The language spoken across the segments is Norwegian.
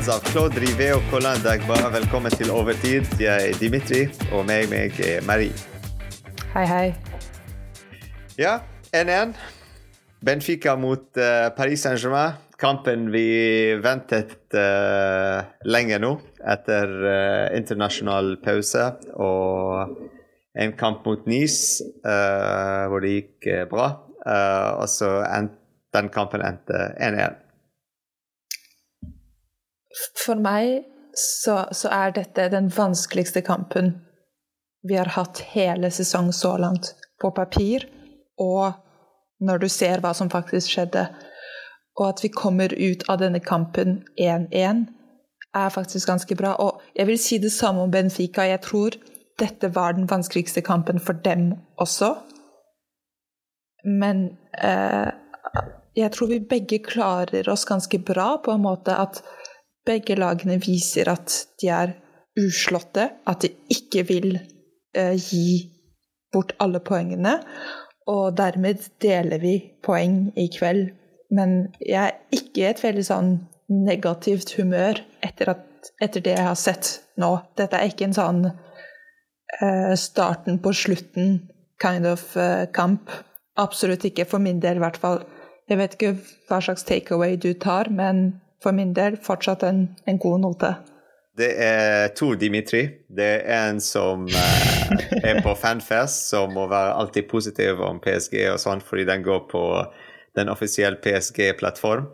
Claude Rivet og Colin Dagba, velkommen til Overtid. Jeg er Dimitri, og meg, meg er Marie. Hei, hei. Ja, 1-1. Benfica mot uh, Paris Saint-Germain. Kampen vi ventet uh, lenge nå, etter uh, internasjonal pause. Og en kamp mot Nice hvor det gikk bra. og så den kampen endte 1-1. For meg så, så, er dette den vanskeligste kampen vi har hatt hele sesongen så langt. På papir og når du ser hva som faktisk skjedde. Og at vi kommer ut av denne kampen 1-1, er faktisk ganske bra. Og jeg vil si det samme om Benfica. Jeg tror dette var den vanskeligste kampen for dem også. Men eh, jeg tror vi begge klarer oss ganske bra på en måte at begge lagene viser at de er uslåtte, at de ikke vil eh, gi bort alle poengene. Og dermed deler vi poeng i kveld. Men jeg er ikke i et veldig sånn negativt humør etter, at, etter det jeg har sett nå. Dette er ikke en sånn eh, starten på slutten kind of eh, kamp. Absolutt ikke, for min del i hvert fall. Jeg vet ikke hva slags takeaway du tar, men for min del fortsatt en, en god note. Det er to Dimitri. Det er en som eh, er på fanfest, som må være alltid positiv om PSG og sånn, fordi den går på den offisielle PSG-plattform.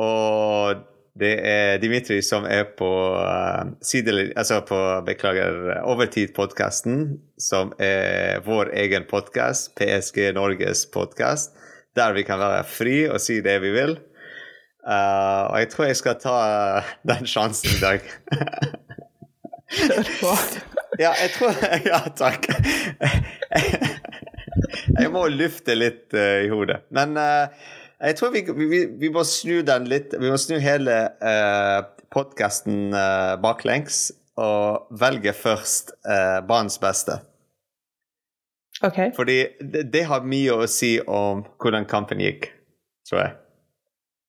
Og det er Dimitri som er på uh, sidelinjen altså på beklager, Overtid-podkasten, som er vår egen podkast, PSG Norges podkast der vi kan være fri og si det vi vil. Uh, og jeg tror jeg skal ta uh, den sjansen i dag. ja, jeg tror Ja, takk. jeg må lufte litt uh, i hodet. Men jeg tror vi, vi, vi, må snu den litt Vi må snu hele uh, podkasten baklengs og velge først barns beste. Okay. Fordi det, det, har mye å si om hvordan kampen gikk, tror jeg.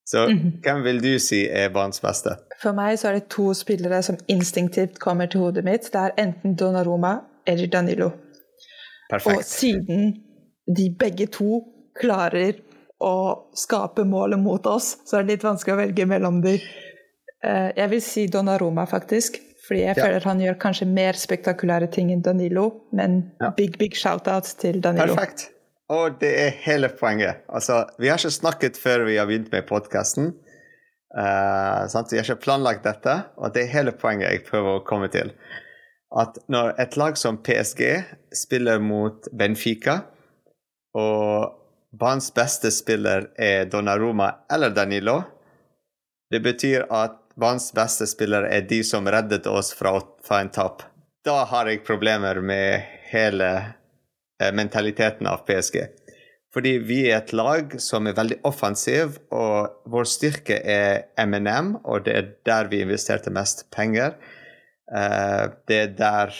Så mm -hmm. hvem vil du si er banens beste? For meg så er det to spillere som instinktivt kommer til hodet mitt. Det er enten Donnaroma eller Danilo. Perfekt. Og siden de begge to klarer å skape målet mot oss, så er det litt vanskelig å velge mellom de. Eh, jeg vil si Donnaroma, faktisk. Fordi jeg ja. føler han gjør kanskje mer spektakulære ting enn Danilo. Men ja. big, big shout-out til Danilo. Perfekt. Og det er hele poenget. Altså, vi har ikke snakket før vi har begynt med podkasten. Uh, vi har ikke planlagt dette, og det er hele poenget jeg prøver å komme til. At når et lag som PSG spiller mot Benfica, og banens beste spiller er Donnaroma eller Danilo, det betyr at banens beste spiller er de som reddet oss fra, fra en tap. Da har jeg problemer med hele eh, mentaliteten av PSG. Fordi vi er et lag som er veldig offensiv, og vår styrke er MNM, og det er der vi investerte mest penger. Eh, det er der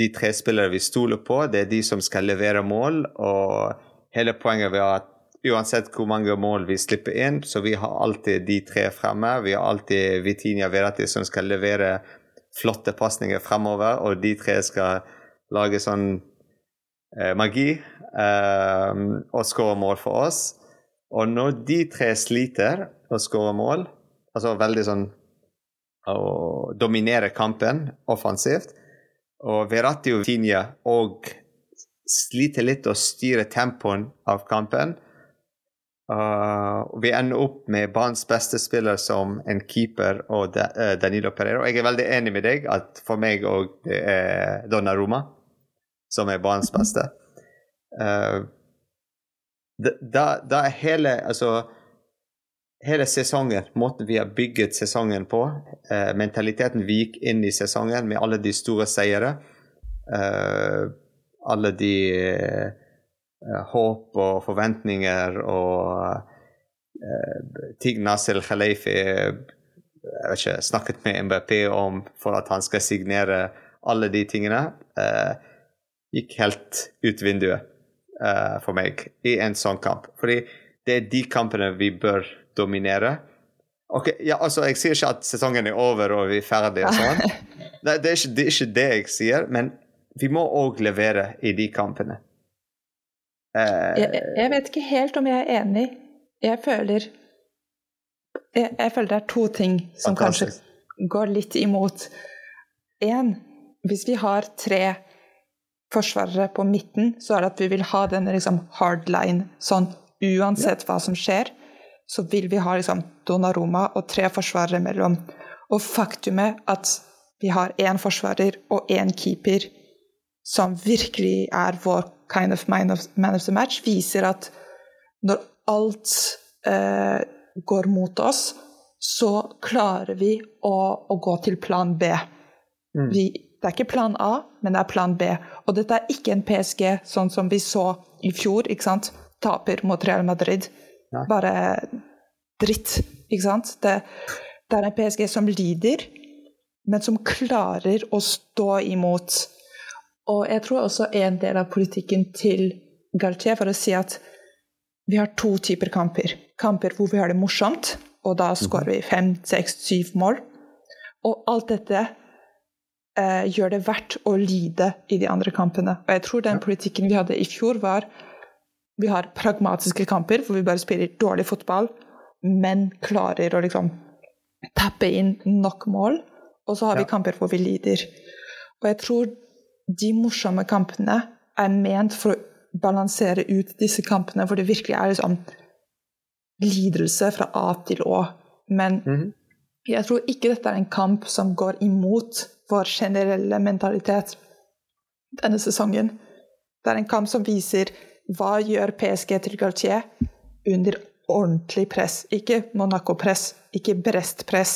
de tre spillere vi stoler på, det er de som skal levere mål, og hele poenget ved at uansett hvor mange mål vi slipper inn, så vi har alltid de tre fremme. Vi har alltid Vitinia Verati som skal levere flotte pasninger fremover, og de tre skal lage sånn eh, magi eh, og skåre mål for oss. Og når de tre sliter å skåre mål, altså veldig sånn å dominere kampen offensivt, og Verratti og Vitinia og sliter litt å styre tempoen av kampen, Uh, vi ender opp med banens beste spiller som en keeper og Danilo Pereira. Og jeg er veldig enig med deg at for meg òg det er Donnaroma som er banens beste. Uh, da, da, hele altså hele sesongen, måten vi har bygget sesongen på, uh, mentaliteten vi gikk inn i sesongen med alle de store seire, uh, alle de Eh, håp og forventninger og uh, Tignas El Khalifi snakket med MBP om for at han skal signere alle de tingene, uh, gikk helt ut vinduet uh, for meg i en sånn kamp. Fordi det er de kampene vi bør dominere. Ok, ja, altså, Jeg sier ikke at sesongen er over og vi er ferdige. og sånn. Det, det, er ikke, det er ikke det jeg sier, men vi må òg levere i de kampene. Uh, jeg, jeg, vet ikke helt om jeg er enig. Jeg føler Jeg, jeg føler det er to ting som fantastisk. kanskje går litt imot. Én, hvis vi har tre forsvarere på midten, så er det at vi vil ha den liksom hardline sånn uansett hva som skjer så vil vi ha liksom Donnaroma og tre forsvarere mellom. Og faktumet at vi har én forsvarer og én keeper som virkelig er vår kind of man of, man of the match, viser at når alt eh, går mot oss, så klarer vi å, å gå til plan B. Mm. Vi, det er ikke plan A, men det er plan B. Og dette er ikke en PSG sånn som vi så i fjor. ikke sant? Taper mot Real Madrid. Nei. Bare dritt, ikke sant? Det, det er en PSG som lider, men som klarer å stå imot. Og jeg tror også en del av politikken til Galtier for å si at vi har to typer kamper. Kamper hvor vi har det morsomt, og da skårer vi fem, seks, syv mål. Og alt dette eh, gjør det verdt å lide i de andre kampene. Og jeg tror den politikken vi hadde i fjor, var vi har pragmatiske kamper hvor vi bare spiller dårlig fotball, men klarer å liksom tappe inn nok mål. Og så har vi kamper hvor vi lider. Og jeg tror de morsomme kampene er ment for å balansere ut disse kampene hvor det virkelig er liksom lidelse fra A til Å. Men mm -hmm. jeg tror ikke dette er en kamp som går imot vår generelle mentalitet denne sesongen. Det er en kamp som viser hva gjør PSG til Gautier under ordentlig press. Ikke Monaco-press, ikke Brest-press.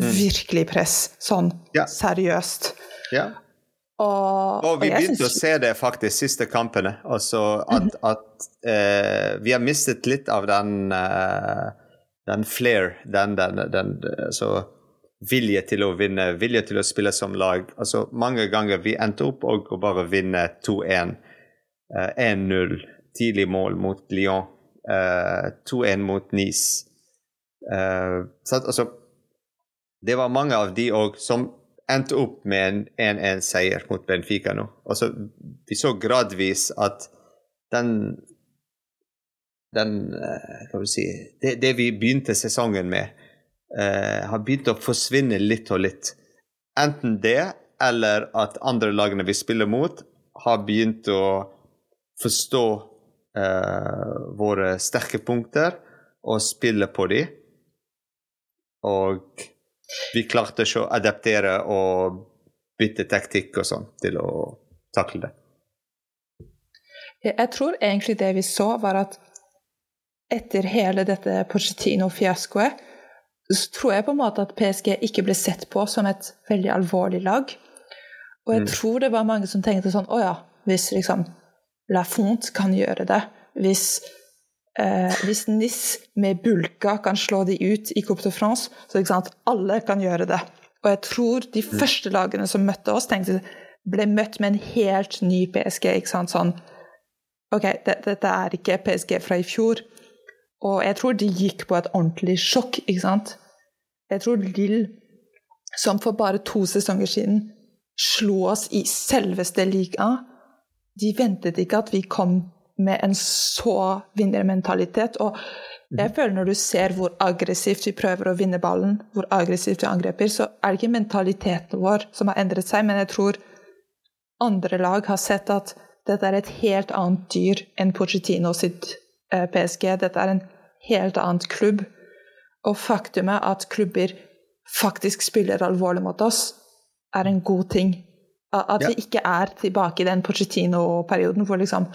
Mm. Virkelig press. Sånn ja. seriøst. Ja. Og, og, vi og begynte synes... å se det faktisk siste kampene. Altså at, mm. at eh, vi har mistet litt av den, eh, den flair, den, den, den altså, vilje til å vinne, vilje til å spille som lag. Altså Mange ganger vi endte opp og bare vinne 2-1. 1-0, eh, tidlig mål mot Lyon. 2-1 eh, mot Nice. Uh, så, altså, det var mange av de òg som endte opp med en 1-1-seier mot Benfica nå. Altså, vi så gradvis at den den Hva vil si det, det, vi begynte sesongen med, uh, har begynt å forsvinne litt og litt. Enten det, eller at andre lagene vi spiller mot, har begynt å forstå eh, våre sterke punkter og spille på dem. Og vi klarte ikke å adaptere og bytte taktikk og sånn til å takle det. Jeg tror egentlig det vi så, var at etter hele dette Pochettino-fiaskoet, så tror jeg på en måte at PSG ikke ble sett på som et veldig alvorlig lag. Og jeg mm. tror det var mange som tenkte sånn Å ja, hvis liksom La Fonte kan gjøre det. Hvis, eh, hvis NIS med bulka kan slå de ut i Coupe de France, så ikke sant, alle kan gjøre det. Og jeg tror de mm. første lagene som møtte oss, tenkte, ble møtt med en helt ny PSG. ikke sant, sånn OK, det, dette er ikke PSG fra i fjor. Og jeg tror de gikk på et ordentlig sjokk, ikke sant. Jeg tror Lill, som for bare to sesonger siden slo oss i selveste liga, de ventet ikke at vi kom med en så vinnermentalitet. Og jeg mhm. føler når du ser hvor aggressivt vi prøver å vinne ballen, hvor aggressivt vi angreper, så er det ikke mentaliteten vår som har endret seg, men jeg tror andre lag har sett at dette er et helt annet dyr enn Pochettino sitt eh, PSG. Dette er en helt annet klubb. Og faktumet at klubber faktisk spiller alvorlig mot oss, er en god ting. At vi ikke er tilbake i den Pochettino-perioden hvor liksom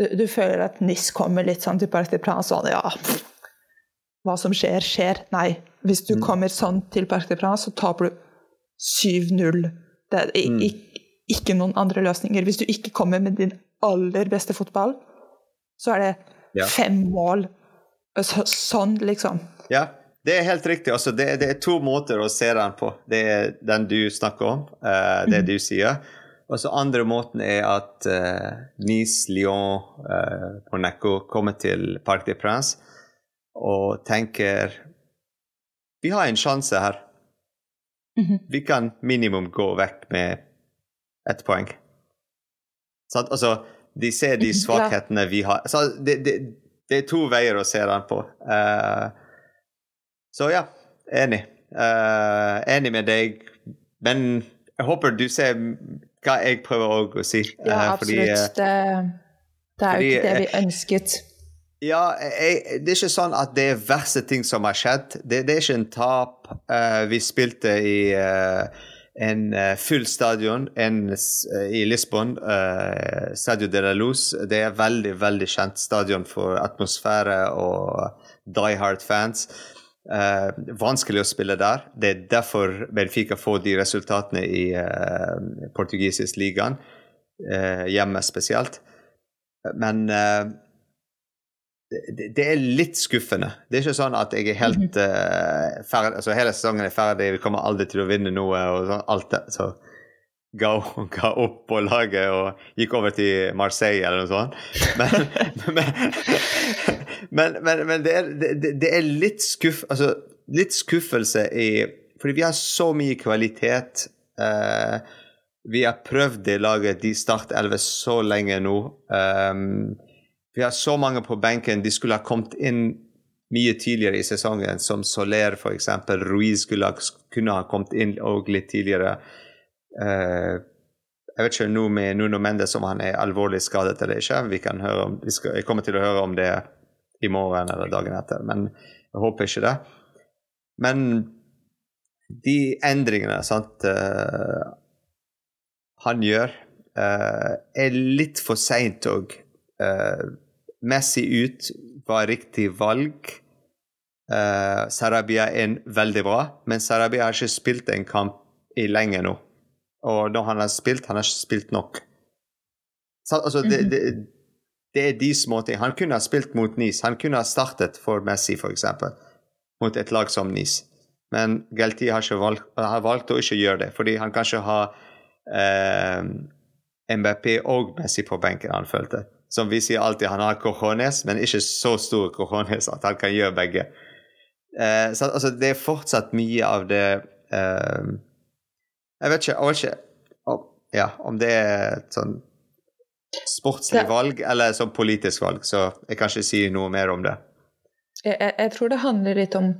du, du, føler at NIS kommer litt sånn til Parc Princes sånn Ja, hva som skjer, skjer. Nei. Hvis du mm. kommer sånn til Parc så taper du 7-0. Det er mm. ikke noen andre løsninger. Hvis du ikke kommer med din aller beste fotball, så er det ja. fem mål. Så, sånn, liksom. Ja, det er helt riktig. Altså, det, det, er to måter å se den på. Det er den du snakker om, uh, det mm. du sier. Og så andre måten er at uh, Nice, Lyon, uh, Monaco kommer til Parc des Princes og tenker vi har en sjanse her. Mhm. Vi kan minimum gå vekk med ett poeng. Sant? Altså, de ser de svakhetene vi har. Så det, det, det er to veier å se den på. Uh, så ja, enig. Uh, enig med deg. Men jeg håper du ser hva jeg prøver å si. Ja, absolutt. fordi, eh, det, det er jo ikke det eh, vi ønsket. Ja, jeg, det er ikke sånn at det er verste ting som har skjedd. Det, det er ikke en tap. Uh, vi spilte i eh, en eh, full stadion en, eh, i Lisbon, uh, Stadio de la Luz. Det er veldig, veldig kjent stadion for atmosfære og Die Hard-fans. Uh, vanskelig å spille der. Det er derfor Benfica får de resultatene i uh, portugisisk ligaen, uh, hjemme spesielt. Men eh, det, det er litt skuffende. Det er ikke sånn at jeg er helt uh, ferdig altså Hele sesongen er ferdig, vi kommer aldri til å vinne noe. og sånn, alt det, så ga, ga opp på laget og gikk over til Marseille eller noe sånt. Men, men, men, men, det, er, det, det er litt, skuff, altså, litt skuffelse i Fordi vi har så mye kvalitet. Uh, vi har prøvd det laget, de startelver, så lenge nå. Um, vi har så mange på benken. De skulle ha kommet inn mye tidligere i sesongen, som Soler f.eks. Ruiz skulle ha, kunne ha kommet inn og litt tidligere. Uh, jeg vet ikke nå med Nuno Mendes om han er alvorlig skadet eller ikke. Vi kan høre om, vi skal, jeg kommer til å høre om det i morgen eller dagen etter, men jeg håper ikke det. Men de endringene sant, uh, han gjør, uh, er litt for seint òg. Messi ut var riktig valg. Uh, Sarabia er veldig bra, men Sarabia har ikke spilt en kamp i lenge nå. Og når han har spilt, han har ikke spilt nok. Så, altså, det, det, det er de små ting. Han kunne ha spilt mot Nice. Han kunne ha startet for Messi, f.eks., mot et lag som Nice. Men Gelti har, valgt, har valgt å ikke gjøre det, fordi han kanskje har eh, MBP og Messi på benken, han følte. Som vi sier alltid, han har cojones, men ikke så stor cojones at han kan gjøre begge. Eh, så altså, det er fortsatt mye av det eh, Jeg vet ikke, jeg vet ikke om, ja, om det er et sånn sportslig valg eller sånn politisk valg, så jeg kan ikke si noe mer om det. Jeg, jeg, jeg tror det handler litt om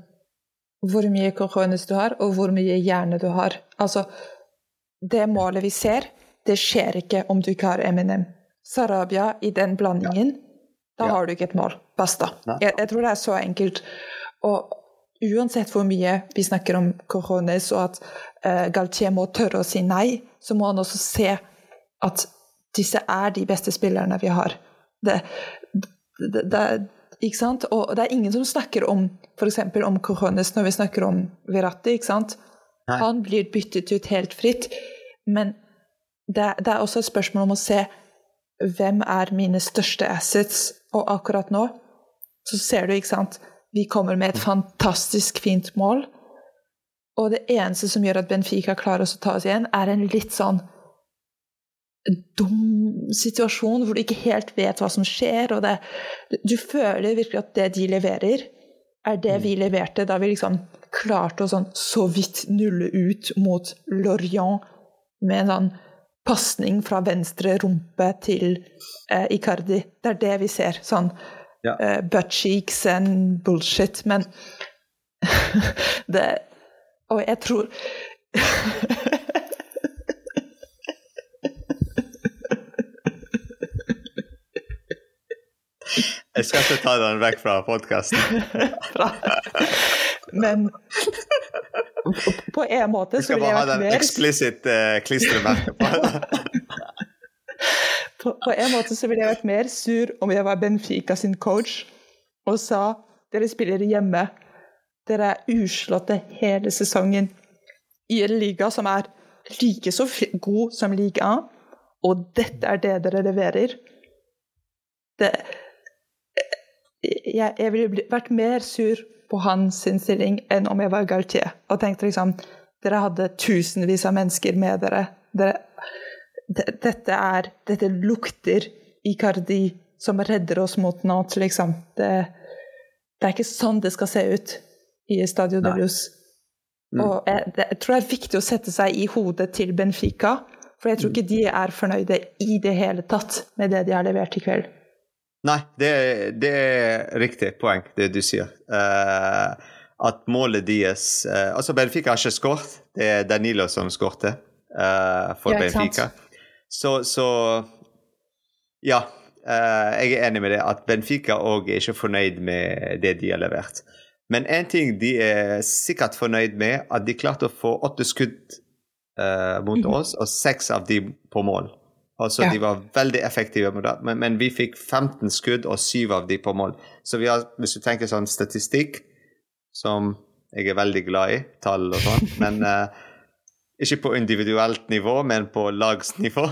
hvor mye cojones du har, og hvor mye hjerne du har. Altså, det målet vi ser, det skjer ikke om du ikke har Eminem. Sarabia i den blandingen, da Ja. har du ikke et mål. Basta. Jeg, jeg tror det er så enkelt. Og uansett hvor mye vi snakker om Corones og at uh, Galtier må tørre å si nei, så må han også se at disse er de beste spillerne vi har. Det, det, det, ikke sant? Og det er ingen som snakker om f.eks. om cojones når vi snakker om Verratti. ikke sant? Nei. Han blir byttet ut helt fritt. Men det, det er også et spørsmål om å se hvem er mine største assets. Og akkurat nå så ser du, ikke sant Vi kommer med et fantastisk fint mål. Og det eneste som gjør at Benfica klarer oss å ta oss igjen, er en litt sånn dum situasjon hvor du ikke helt vet hva som skjer. og det, Du føler virkelig at det de leverer, er det vi leverte da vi liksom klarte å sånn så vidt nulle ut mot Lorient med en sånn pasning fra venstre rumpe til eh, Icardi. Det er det vi ser. Sånn Ja. eh, butt cheeks and bullshit. Men det Og jeg tror Jeg skal ikke ta den vekk fra podkasten. Men på- en måte Vi så skal ville bare jeg ha vært den mer eksplisitt uh, klistremerket på. på, på en måte så ville jeg vært mer sur om jeg var Benfica sin coach og sa dere spiller hjemme. Dere er uslåtte hele sesongen i en liga som er like så god som liga og dette er det dere leverer. Det, jeg, jeg ville vært mer sur på hans stilling enn om jeg var Galtier og tenkte liksom Dere hadde tusenvis av mennesker med dere. dere dette er Dette lukter Icardi som redder oss mot noe, liksom. Det, det er ikke sånn det skal se ut i Stadio de Luz. Mm. Og jeg, det, jeg, tror det er viktig å sette seg i hodet til Benfica, for jeg tror ikke de er fornøyde i det hele tatt med det de har levert i kveld. Nei, det, det er riktig poeng, det du sier. Uh, at målet deres uh, Altså, Benfica har ikke skåret. Det er Danilo som skårte uh, for ja, Benfica. Så, så, Ja. jeg er enig med det, at Benfica òg er ikke fornøyd med det de har levert. Men én ting de er sikkert fornøyd med, at de klarte å få åtte skudd mot mhm. oss, og seks av de på mål. Altså, ja. De var veldig effektive med det, men, men, vi fikk 15 skudd og 7 av de på mål. Så vi har, hvis du tenker sånn statistikk, som jeg er veldig glad i, tall og sånn, men uh, ikke på individuelt nivå, men på lagsnivå.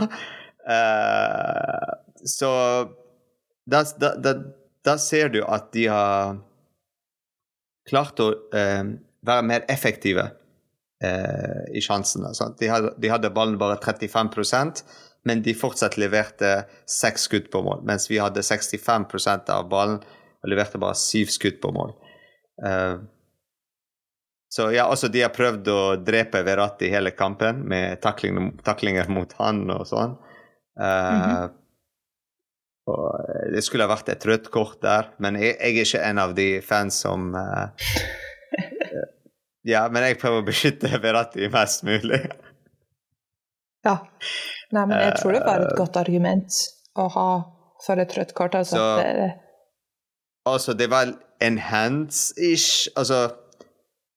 Uh, så da, da, da, da, ser du at de har klart å uh, være mer effektive i sjansene. De hadde, de hadde ballen bare 35 men de fortsatt leverte seks skudd på mål, mens vi hadde 65% av ballen og leverte bare syv skudd på mål. Uh, så ja, også de har prøvd å drepe Verratti hele kampen med taklinger, taklinger mot han og sånn. Uh, mm -hmm. og det skulle ha vært et rødt kort der, men jeg, jeg er ikke en av de fans som uh, Ja, men jeg prøver å beskytte Verratti mest mulig. ja. Nei, men jeg tror det var et godt argument å ha for et rødt kort. Altså, så, det, altså, det var enhance-ish. Altså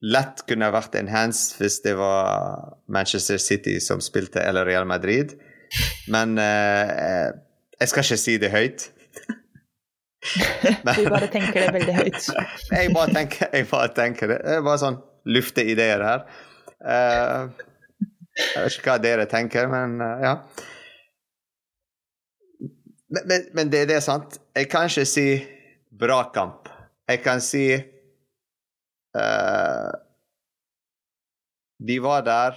lett kunne vært enhanced hvis det var Manchester City som spilte, eller Real Madrid. Men uh, jeg skal ikke si det høyt. Men, du bare tenker det veldig høyt. jeg, bare tenker, jeg bare tenker det. Jeg bare sånn lufte ideer her. Uh, jeg vet ikke hva dere tenker, men uh, ja. Men, men, men, det, det, er sant. Jeg kan ikke si bra kamp. Jeg kan si uh, De var der,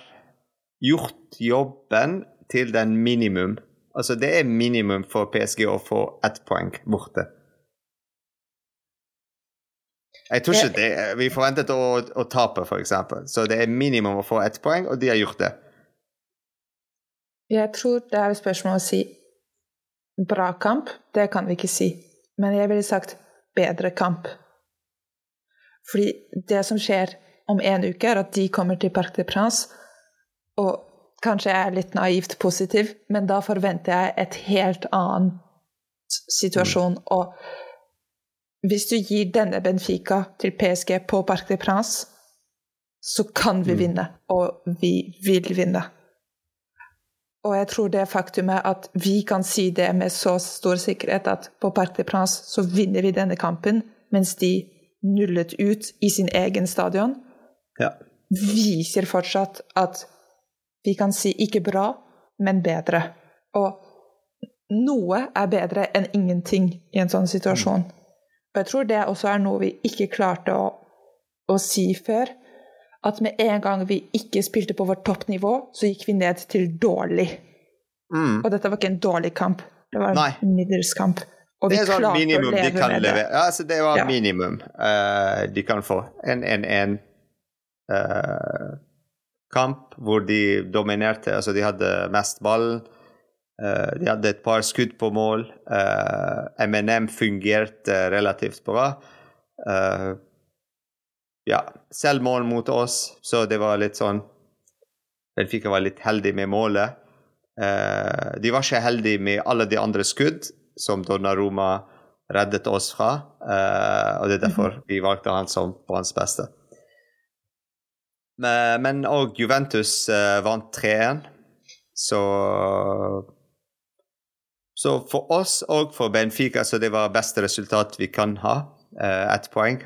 gjort jobben til den minimum. Altså, det er minimum for PSG å få ett poeng borte. Jeg tror ikke det. Vi forventet å, å tape, f.eks. Så det er minimum å få ett poeng, og de har gjort det. Jeg tror det er et spørsmål å si bra kamp. Det kan vi ikke si. Men jeg ville sagt bedre kamp. Fordi det som skjer om en uke, er at de kommer til Parc de Prince, og kanskje jeg er litt naivt positiv, men da forventer jeg et helt annen situasjon. Mm. Og hvis du gir denne Benfica til PSG på Parc de Prince, så kan vi mm. vinne, og vi vil vinne. Og jeg tror det faktumet at vi kan si det med så stor sikkerhet at på Parc de Prince så vinner vi denne kampen, mens de nullet ut i sin egen stadion, ja. viser fortsatt at vi kan si ikke bra, men bedre. Og noe er bedre enn ingenting i en sånn situasjon. Og jeg tror det også er noe vi ikke klarte å, å si før at med en gang vi ikke spilte på vårt toppnivå, så gikk vi ned til dårlig. Mm. Og dette var ikke en dårlig kamp, det var en Nei. middels kamp. Og det er sånn minimum de kan levere. Ja, altså det var ja. minimum uh, de kan få. En 1-1 uh, eh, kamp hvor de dominerte, altså de hadde mest ball. Uh, de hadde et par skudd på mål. MNM fungerte relativt bra. Uh, ja, selvmål mot oss, så det var litt sånn Benfica var litt heldig med målet. Eh, de var ikke heldige med alle de andre skudd som Donnaroma reddet oss fra, eh, og det er derfor mhm. vi valgte han som på hans beste. Men òg Juventus eh, vant 3-1, så Så for oss og for Benfica så det var beste resultat vi kan ha. Eh, ett poeng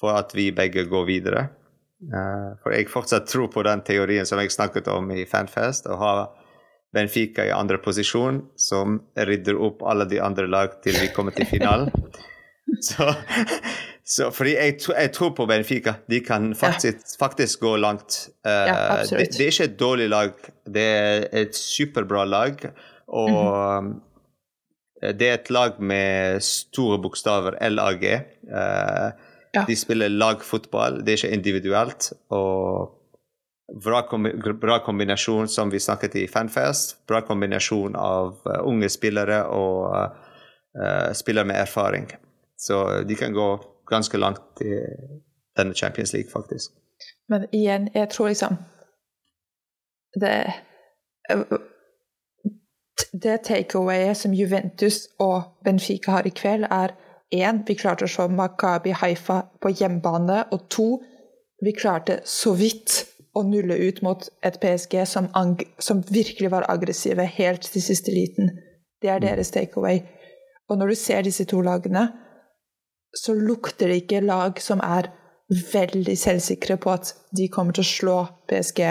for at vi begge går videre. Uh, for jeg fortsatt tror på den teorien som jeg snakket om i Fanfest, å ha Benfica i andre posisjon, som rydder opp alle de andre lag til vi kommer til finalen. så, så, fordi jeg, jeg, tror på Benfica. De kan faktisk, ja. faktisk gå langt. Uh, ja, det, det, er ikke et dårlig lag, det er et superbra lag. Og mm -hmm. det er et lag med store bokstaver, LAG. Uh, Ja. De spiller lagfotball, det er ikke individuelt. Og bra, kombi bra kombinasjon, som vi snakket i Fanfest. Bra kombinasjon av uh, unge spillere og uh, spillere med erfaring. Så de kan gå ganske langt i denne Champions League, faktisk. Men igjen, jeg tror liksom Det Det takeawayet som Juventus og Benfica har i kveld, er én, vi klarte å slå Makabi Haifa på hjemmebane, og to, vi klarte så vidt å nulle ut mot et PSG som, som virkelig var aggressive helt til siste liten. Det er deres takeaway. Og når du ser disse to lagene, så lukter det ikke lag som er veldig selvsikre på at de kommer til å slå PSG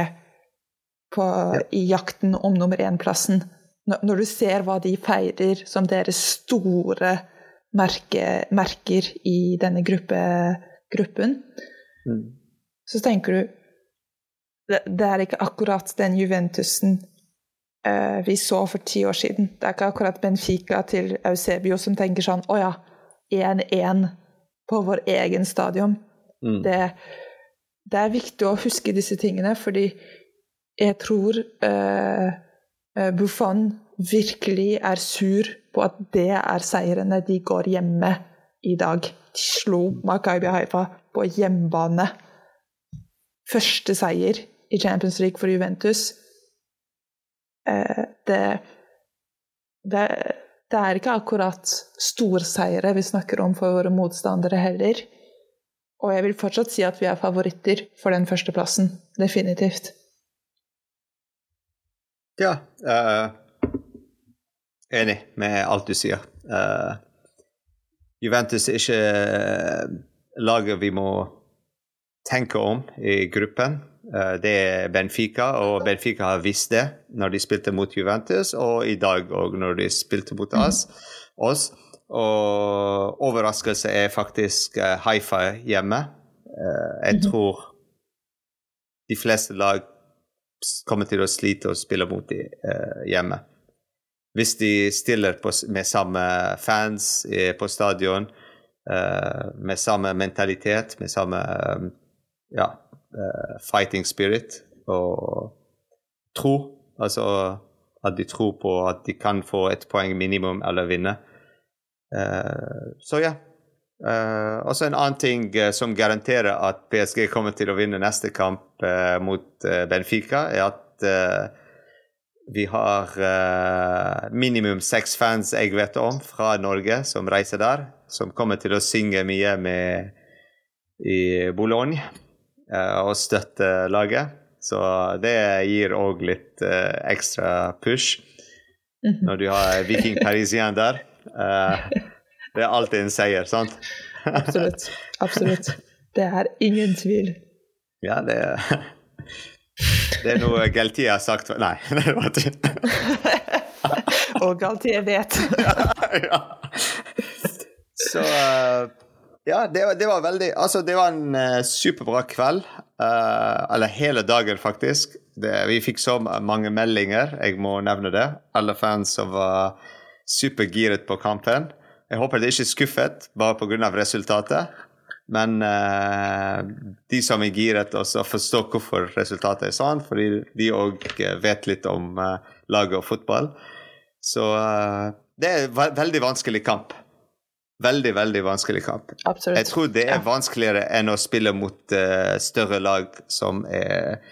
på, i jakten om nummer én-plassen. Når du ser hva de feirer som deres store merke, merker i denne gruppe, gruppen, mm. så tenker du det, det, er ikke akkurat den Juventusen uh, vi så for ti år siden. Det er ikke akkurat Benfica til Eusebio som tenker sånn Å ja, 1-1 på vår egen stadion. Mm. Det, det, er viktig å huske disse tingene, fordi jeg tror uh, Buffon virkelig er sur på at det er seirene de går hjemme i dag. De slo Makaibia Haifa på hjemmebane. Første seier i Champions League for Juventus. Uh, det, det, det er ikke akkurat storseire vi snakker om for våre motstandere heller. Og jeg vil fortsatt si at vi er favoritter for den førsteplassen. Definitivt. Ja. Uh, enig med alt du sier. Uh, Juventus er ikke laget vi må tenke om i gruppen. Uh, det er Benfica, og Benfica har visst det når de spilte mot Juventus, og i dag òg når de spilte mot oss. oss. Og overraskelse er faktisk uh, Haifa hjemme. Jeg mm -hmm. tror de fleste lag kommer til å slite å spille mot dem hjemme. Hvis de stiller på, med samme fans på stadion, med samme mentalitet, med samme ja, fighting spirit og tro, altså at de tror på at de kan få et poeng minimum eller vinne Eh, så ja. Uh, også en annen ting uh, som garanterer at PSG kommer til å vinne neste kamp uh, mot Benfica, er at vi har minimum seks fans jeg vet om fra Norge som reiser der, som kommer til å synge mye med i Boulogne og støtte laget. Så det gir òg litt ekstra push mhm. når du har Viking Parisien der. Uh, det er alltid en seier, sant? Absolutt. Absolutt. Det er ingen tvil. Ja, det er Det er noe Galtier har sagt Nei, det var ikke Og Galtier vet. ja. Så Ja, det, det, var veldig Altså, det var en uh, superbra kveld. Uh, eller hele dagen, faktisk. Det, vi fikk så mange meldinger, jeg må nevne det. Alle fans som var supergiret på kampen. Jeg håper de ikke er skuffet bare pga. resultatet. Men uh, de som er giret, også forstår hvorfor resultatet er sånn, fordi de òg vet litt om uh, laget og fotball. Så uh, det er veldig vanskelig kamp. Veldig, veldig vanskelig kamp. Absolutt. Jeg tror det er vanskeligere enn å spille mot større lag som er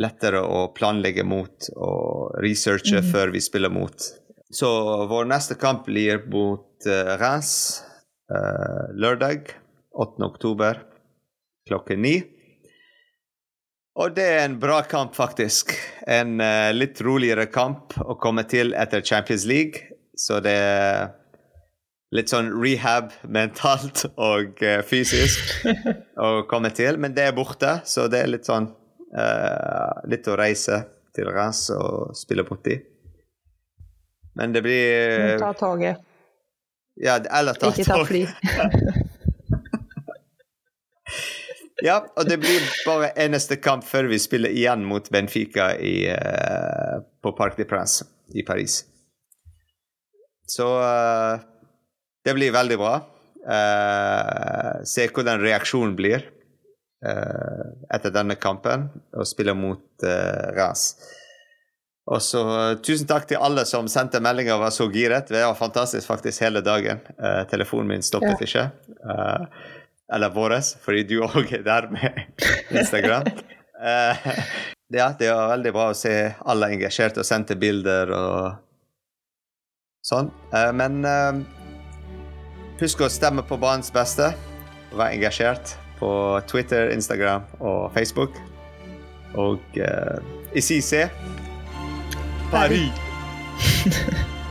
lettere å planlegge mot og researche mm. før vi spiller mot. Så vår neste kamp blir mot uh, Reims lørdag 8. oktober klokken ni. Og det er en bra kamp, faktisk. En uh, litt roligere kamp å komme til etter Champions League. Så det er litt sånn rehab mentalt og uh, fysisk å komme til. Men det er borte, så det er litt sånn uh, Litt å reise til Reims og spille borti. Men det blir Ta toget. Ja, eller ta Ikke ta fly. ja, og det blir bare eneste kamp før vi spiller igjen mot Benfica i, uh, på Parc de Prince i Paris. Så uh, det blir veldig bra. Uh, se hvordan reaksjonen blir etter denne kampen, og spille mot uh, Ras. Og så Tusen takk til alle som sendte meldinger og var så giret. Det var fantastisk faktisk hele dagen. Telefonen min stoppet Ja. ikke. Eller våres, fordi du òg er der med Instagram. Eh, ja, det var veldig bra å se alle engasjerte og sendte bilder og sånn. Eh, men eh, husk å stemme på banens beste. Vær engasjert på Twitter, Instagram og Facebook. Og uh, ici c'est Paris.